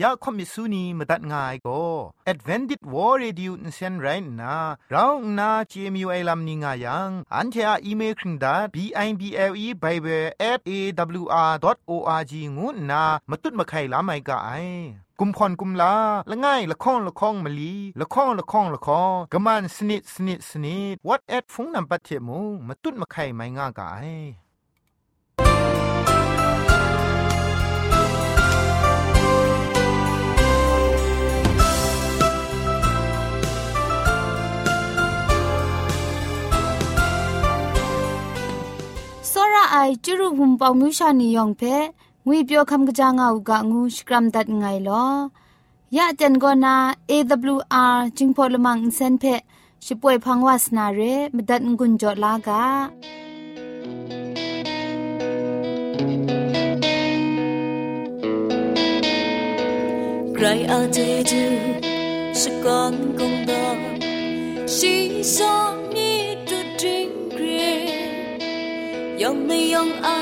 อยากคมิสูนีมาตัดง่ายก็ Advented War Radio นเซนไรน่ะเราหน้า CMU ไอลัมนิง่ายัง อันเทออีเมลคิงดา b i b l e bible at a w r o r g งูน่ะมาตุ้ดมาไข่ลาไม่กะไอกุมพรกุมลาละง่ายละค้องละค้องมะลีละค้องละค้องละค้องกะมันสนิดสนิดสนิด what at ฟงนัมปัตเทมูมาตุ้ดมาไข่ไม่ง่าก่าย ไอจุรุภุมปองมิชานียองเพงุยเปียวคำกะจางเอากะงูสกรัมดัดไงลอยะจันโกนา AWR จิงพอลมังอินเซนเพช่วยพังวาสนาเรมดัดงุนจอลากาใครอาจจะดูสกอนกงดอชีสอง ยองไม่ยองอา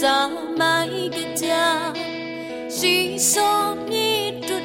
จะไม่กะจาสีสองนี้ตัว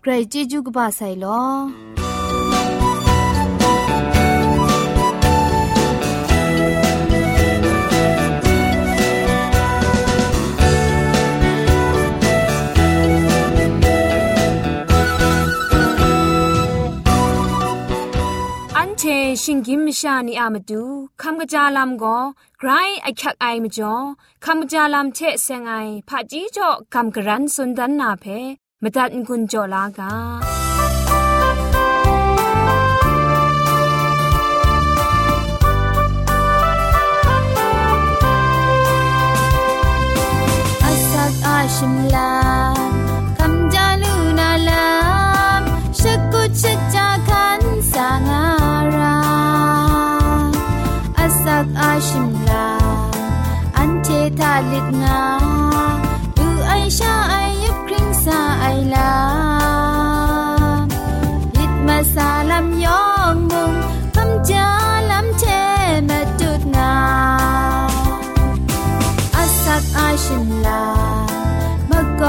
ใครจิจุกบาไซลออันเชชิงกิมชานีอามาดูคำกะจาลำก็ไกรไอคักไอมาจ่อคำกะจาลำเชเซงไอผาจีจ่อคำกะรันสุนดันนาเพ มตัดกุญจ่อลากาอาสักอาชิมลา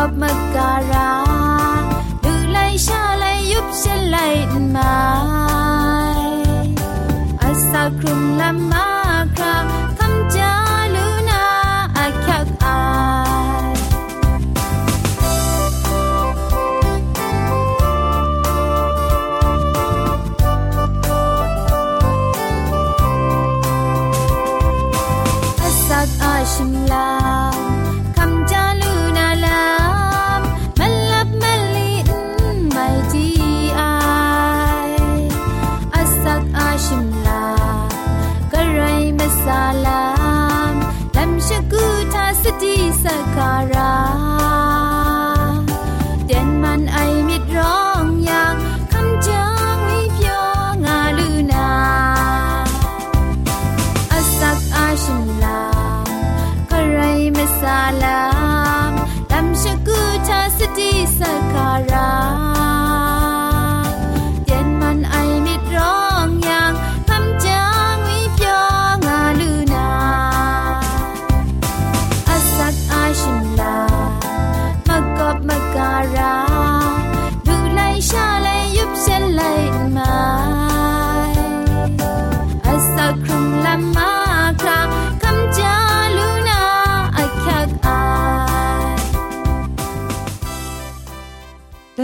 าม ไม่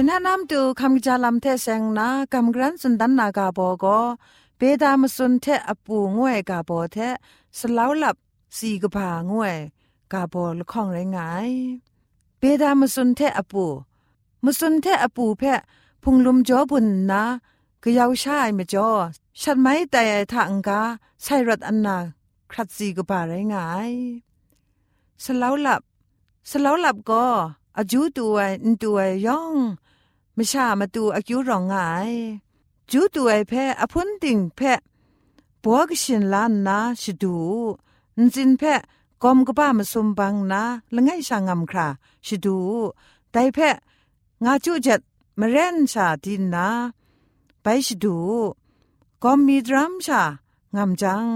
แต่แนะนำตูคำจาลำเทเซงนากำกรันสุนดันนากาโบก็เปดามสุนเทอปูงวยกาโบเทสลาวหลับสีกผางวยกาโบลข้องไรงายเปดามสุนเทอปูมสุนเทอปูเพะพุงลุมจอบุญนะก็ยาวชายมจอฉันไม่แต่ทางกาใช่รถอันนาครัดสีกผาไรงายสลาวหลับสลาวหลับก็อายุตัวอินตัวย่อง ม่ชามาตูอายุรองงายจูตัวแพ้อพุนติงแพ้ปัวกชินลานนาชิดูนจินแพ้กอมกบ้ามาสมบังนาละไงชางำคราชิดูแต่แพ้งาจูจ็ดมาเรนชาดินนาไปชิดูกอมมีดรัมชางำจัง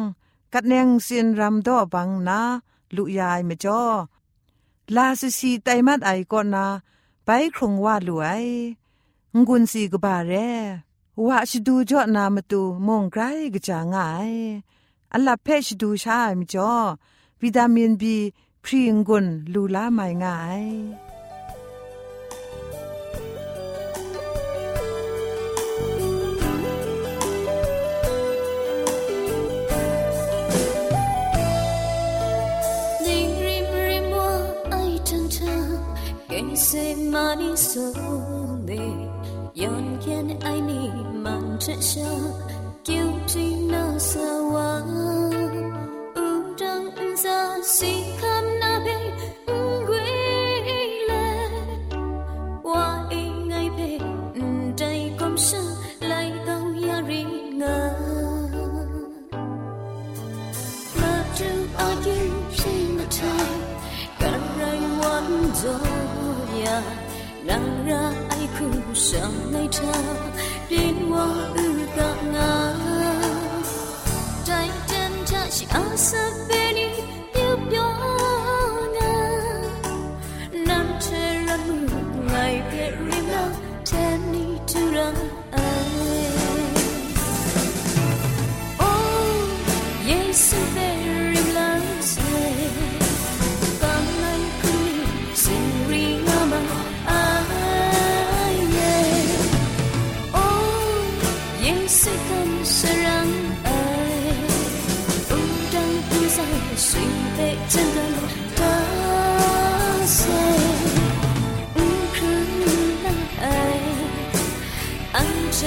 กัดเนงเซียนรำดอบังนาลุยายมาจ่อลาสสีไตมัดไอก่อนนา ไปครงว่าลวย งุนสีกบาเรว่าชดูจ่อนามตูมงไกรกจางายอัลลับเพชดูชามิจอวิตามินบี พรีงุนลูลาไมง่าย Ding rim rim wa 有远，爱你满身伤。the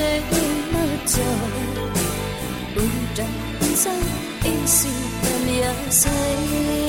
Thank you.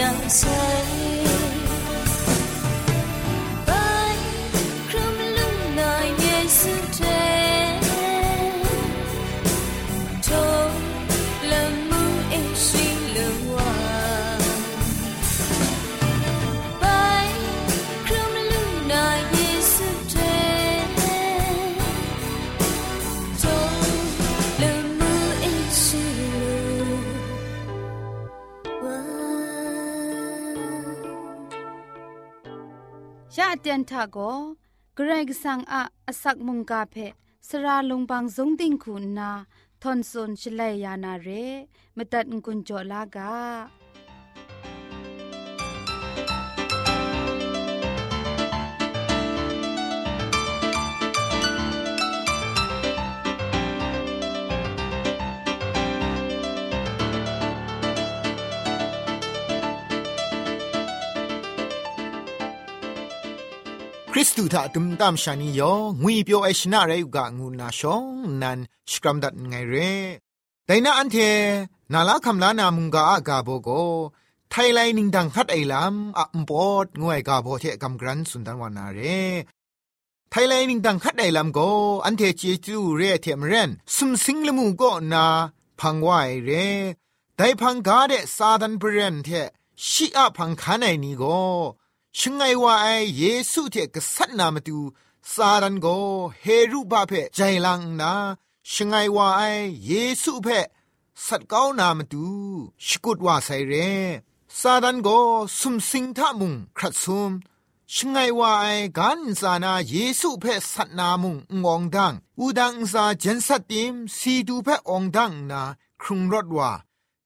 相随 เตียนทาโกเกรกสังอะอสักมุงกาเพสระลงบางสงติงคุณนาทอนซนชลัยยานาเรมตัดกุญจลากา คริสตูถ้าตุมตามชานียองุยเปียวไอชนะไรกะงูนาชองนันสกรัมดัดไงเรแต่น่าอันเทนาลาคำลานามุงกาอากาโบโกไทยไลนิงดังคัดไอลำอะมปอดงวยกาโบเทกำกรันสุนทรวานาเรไทยไลนิงดังคัดไอลำโกอันเทเจจูเรเทมเรนสุมสิงละมูโกนาพังวายเรแต่พังกาเดซาดันเปรนเทชิอะพังคานไอนีโก ชงไงว่าไอเยซูเทกษัตริย์นามตูสารันโกเฮรุบาเพใจลังนาชงไงว่าไอเยซูเพสัตก้านามตูชกุดว่าไซเรซาดันโกสุมสิงทามุงครัดซุมชงไงว่าไอกันสานาเยซูเพสัตนามุงงองดัง อูดังซาเจนสัตติมสีดูเพองดังนา ครุงรถว่า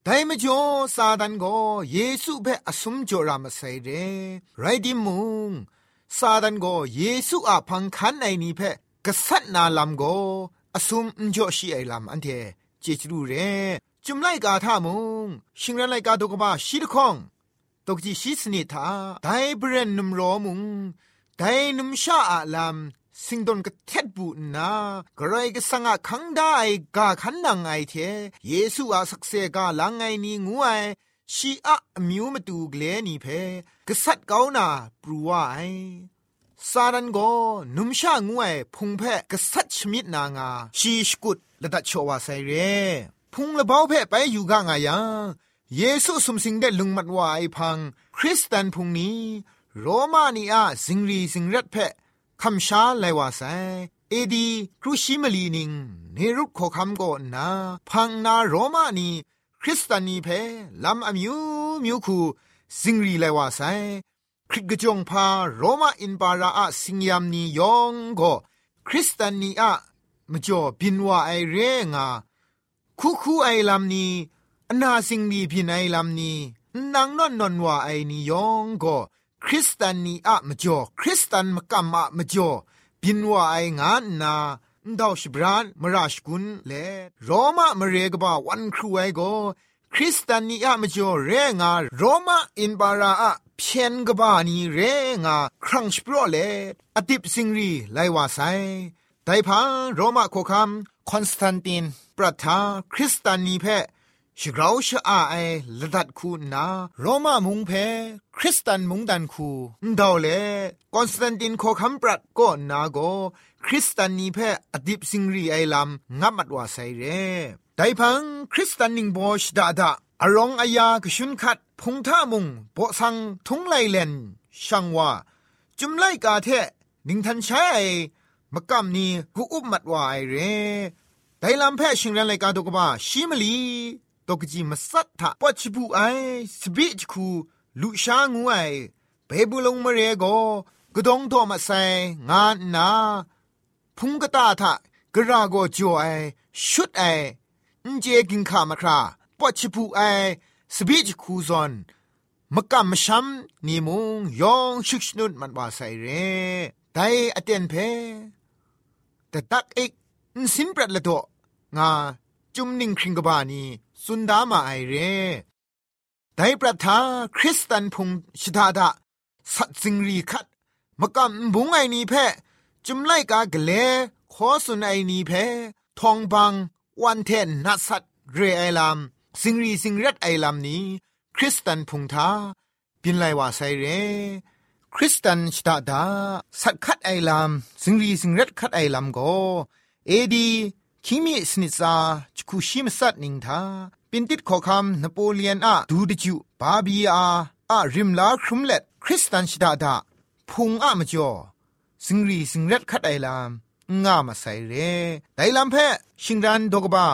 ต่ไม่จ่อซาดันโกเยซูเพ่อสมจอรามาใส่เร่ไรดิมุงซาดันโกเยซูอาพังคันไอนี่เพ่กษัตริย์นาลำโกอสมจ่อชีไอลำอันเทเจจรูเร่จุมไลกาท่ามุงชิงรันไลกาตกบ้าชีดคองตกจีชีสนิทาไดเบรนนุมรอมุงไดนุมชาอาลำ สิงดนก็เท็ดบูนากระไรก็สังอาคังได้กาขันนังไอเทเยซูอาสักเซกาลังไงนี่งูไอชีอะมิวมาตูเกลนี่เพกษัตริย์เกานาปรูวาไอซาดันโกนุมชางูไอพุงเพกษัตริย์ชมิดนางาชีสกุดละดัชวาไซเร พุงละเบาเพไปอยู่กางายังเยซูสมสิงได้ลุงมัดวาไอพัง คริสเตนพุงนี้ โรมานีอาสิงรีสิงรัดเพ คำชาไลว่าไซเอดีครูชิมลีนิงเนรุขอคำก็นา พังนาโรมานีคริสตานีเพลำอมิวมิวคูสิงรีไลว่าไซคริกจงพาโรมาอินปาราอะสิงยามนียองก็คริสตานีอะมจ่อบินว่าไอเรงาคูคูไอลำนี้อนาสิงดีพินไอลำนี้นางนอนนอนว่าไอนิยองก็ คริสตานีอะมจ่อคริสตันมกัมอะมจ่อบินว่าไองานนาดาวชบรานมราชกุนเลโรมามาเรกบาวันครูไอโกคริสตานีอะมจ่อเรงาโรมาอินบาราอะเพียนกบานีเรงาครั้งสปรเลอติบสิงรีไลวาไซไดพังโรมาโคคัมคอนสแตนตินปรัทาคริสตานีเพ ชิกราชอาไอละดัดคูนาโรมามุงเพ คริสตันมุงดันคูดาวเลคอนสแตนตินโคคัมปรัดก็นาโก คริสตานีเพอดิบสิงรีไอลัมงับมัดว่าไซเรไดพังคริสตันนิงบอชดาดาอรองอายากชุนคัดพงท่ามุงโปสังทุงไลเลนช่างว่า จุมไลกาเทนิงทันใช้มกำนี้กูอุบมัดว่าไอเรไดลำแพ่ชิงเรนไลกาตกบ้าชิมลี ตกจีมาสัตถะปัจจิบุไอสบิจคูลุชางูไอเบบุลงมาเรโกกดงโทมาไซงานนาพุงกตาทะกระโกจ่อไอชุดไออินเจกินขามาคราปัจจิบุไอสบิจคูซอนมกำมชัมนีมุงยองชุกชนุดมันว่าไซเรไดอเตนเพแต่ตักเอกสินปรัดละโตงาจุมนิงคริงกบานี สุนดามาไอเร่ไดปรัทาคริสตันพุงชิดาดาสัตสิงรีคัดมกำบุงไอนีเพจุมไลกากเลขอสุนไอนีเพทองบังวันเทนนัสัตเรไอลามสิงรีสิงรัดไอลามนี้ คริสตันพุงทาปินไลว่าไซเรคริสตันชดาดาสัตคัดไอลามสิงรีสิงรัดคัดไอลามโกเอดี คิมิสนิซาจคุชิมสัตนิงทาปินติดขอคำนโปเลียนอะดูดิจูบาบีอาอะริมลาครุมเล็ดคริสตันชิดาดาพุงอะมจ่อสิงรีสิงรัดคัดไอลามงามาใส่เรไดลำเพชิงรันดกบา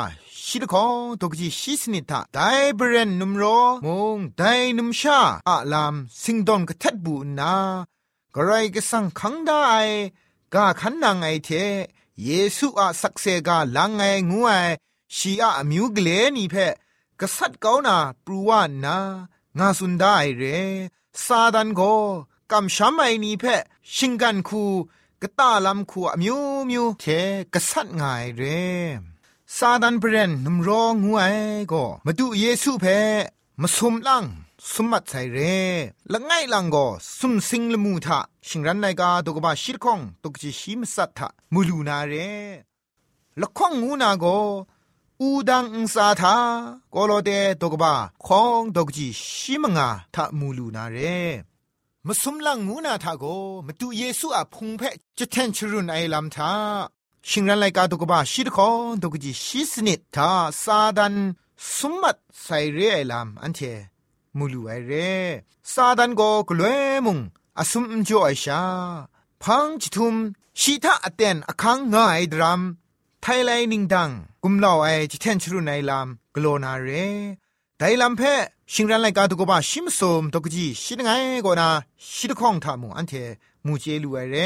ชิดขอดกจีชิสนิทาไดเบรนนุมโรมงไดนุมชาอะลามสิงดอนกะทัดบูนากระไรก็สังคังได้กาขันนางไอเท เยซูอะสักเซกาลังไงงูไอชีอะมิวกเลนี่เพกษัตริย์เกานาปรูวานางาสุนได้เรซาดันโกกำช้ำไอนี่เพชิงกันคูกตาลำคูอมิวมิวเทกษัตริย์ไงเรซาดันเบรนนุมรองูไอก็มาดูเยซูเพมาสมลัง สมมัดใส่เร่ละไงลังก็สุมสิงละมูทะชิงรันไนกาตกบะชิรคงตกจิชิมสัตทะมูลูนาเร่ละข้องงูนาก็อูดังอุสาทาโกโลเตตกบะคองตกจิชิมงาทะมูลูนาเร่มสมลังงูนาทาโกมาดูเยซูอะพุงเพจะแทนชรุนไอลำทาชิงรันไลกาตกบะชิรคงตกจิชิสนิททาซาดันสมมัดใส่เร่ไอลำอันเท มูลูไอเรซาดันโกกลวยมุงอสุมจ่อไอชา พังจิทุมชีทาอเตนอคังง่ายดรัมไทไลนิงดัง กุมลาวไอจิเทนชรุไนลามกโลนาเรไดลัมเพชิงรันไลกาตุกบะชิมสมตกจีชิดไงโกนาชิดข้องทามุอันเทมูเจลูไอเร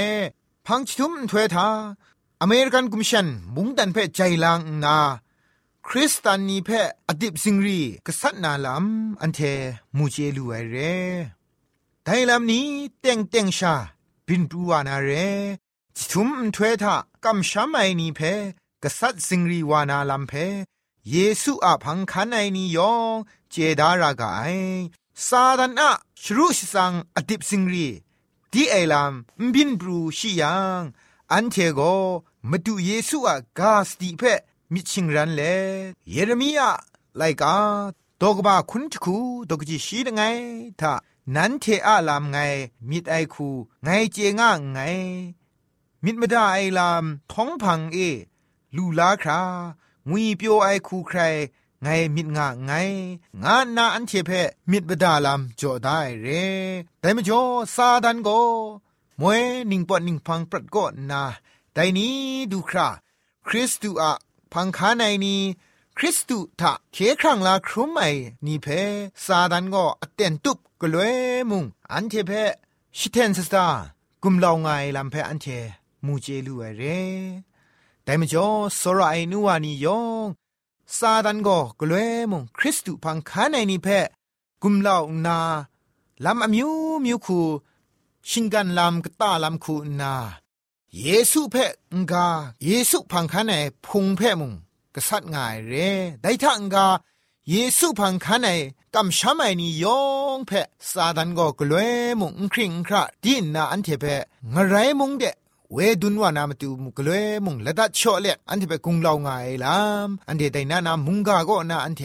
พังจิทุมถวยทาอเมริกันกุมชันมุงดันเพใจลังนา คริสตานีเพออดิบสิงรีกษัตนาลำอันเทมูเจลูไอเรไดลำนี้เต็งเต็งชาบินปรูวานาเรจิทุมถวยทากำช้ำไอนีเพกษัตสิงรีวานาลำเพเยซูอาพังคันไอนียองเจดารากาไอซาดันะชรุชสังอดิบสิงรีดีไอลำบินปรูชิยังอันเทโกมาดูเยซูอะกาสติเพ มิชิงรันเลเยเรมียาไลกาตกบาคุนทคูตกจิชีดไงถ้านันเทอาลามไงมิดไอคูไงเจง่าไง มิดมดาไอลามท้องพังเอ ลูลาครางุยเปียวไอคูใคร ไงมิดงะไง งานนาอันเทเพมิดบดาลามจอได้เร แต่มจ่อซาดันโกมวยนิงปอนิงพังปรัดก็นาแต่นี้ดูคราคริสตูอะ พังคาในนี้คริสตุทะเคครั้งลาครุมไอนี่เพซาดันก็อเตนตุบกลวยมุงอันเทเพชิเทนสตากุมลาวไงลำเพอันเทมูเจลูเรแต่มจ่อสรไอนัวนี่ยองซาดันก็กลวยมุงคริสตุพังคาในนี่เพกุมลาวนาลำอมิวมิวคูชิงกันลำกตาลำคูนา เยซูเพงกาเยซูพังคันในพุงเพมุงกษัตริย์ง่ายเร่ได้ทังกาเยซูพังคันในกำช้ำไอนี่ยองเพซาดันก็กลัวมุงคริงคราดินนาอันเทเพงไรมุงเดเวดุนวานามตูมุกเลมุงละดัดชอเลอันเทเปกุงลาวงายลามอันเทไดนานามุงกาก็นาอันเท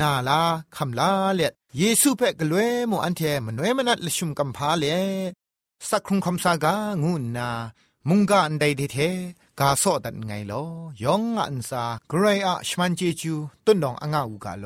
นาลาคำลาเลเยซูเปกลวยมุอันเทมนวยมนัดลชุมกัมพาเลสักครุงคำสากางูนา มุงกาอันใดเทกาโซดันไงลอยองอันซากรายอะชมันเจจูต้นดองอ่างอูกาโล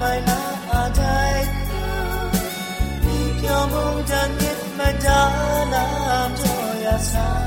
my love adai mi pyo mong jan nit ma da nam cho ya sai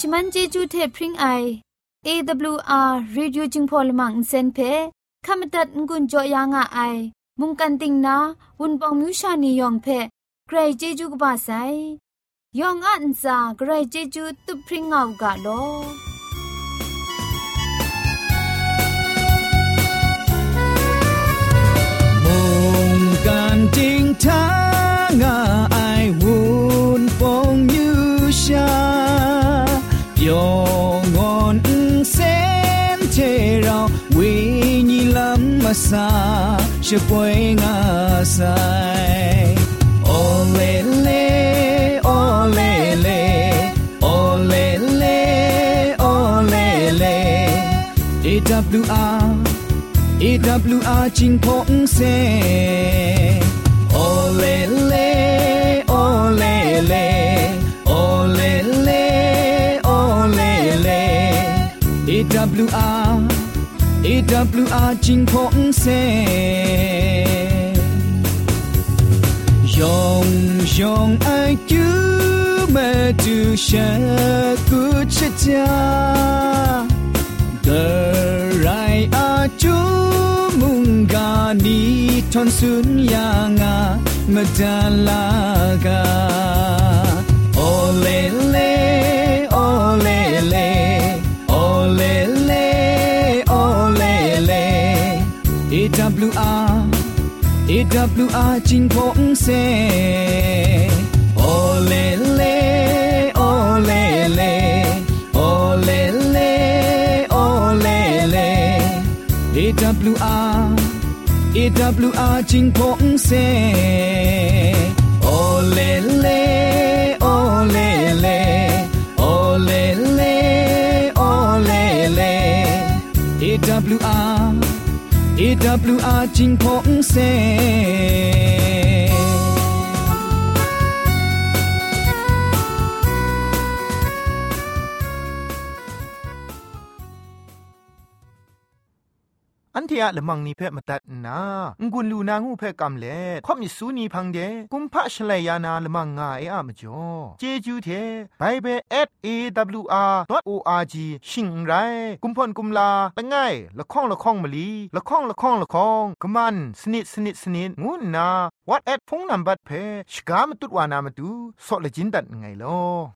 ชมันเจจูเทพริงไออ AWR reducing polymer เซนเพขมตัดงุนจอยางอ้ายมุงกันติงนาวุนปองมิวชานียองเพใครเจจูกบาไซยองอันซาใครเจจูตุพริงเอากาโลมุงกันติงทางอ้า sa she poinga sai. Olele olele olele olele ewr ching pong se olele AWR จิงพงเซยองยองไอจูเมดูเชกุชะจา the right are chu munga ni ton sun ya nga madalaga ole le ole le ole le ole AWR จิงพงเซ ole le ole le ole le ole le AWR AWR จิงพงเซ ole le ole le ole AWR จิงพงเซ อันเทียละมังนิเพ่มาตัดนางุนลูนางูเพ่กำเล่ข่อมิสูนีพังเดกุมพะชเลยานาละมังงาเออะมจ่อเจจูเทไปเบเบิล @awr.org ชิงไรกุมพ่นกุมลาละง่ายละข้องละข้องมะลีละข้องละข้องละข้องกะมันสนิดสนิดสนิดงูนา what at พงนัมบัดเพชกามตุดวานามตุซอเลจินดัดไงลอ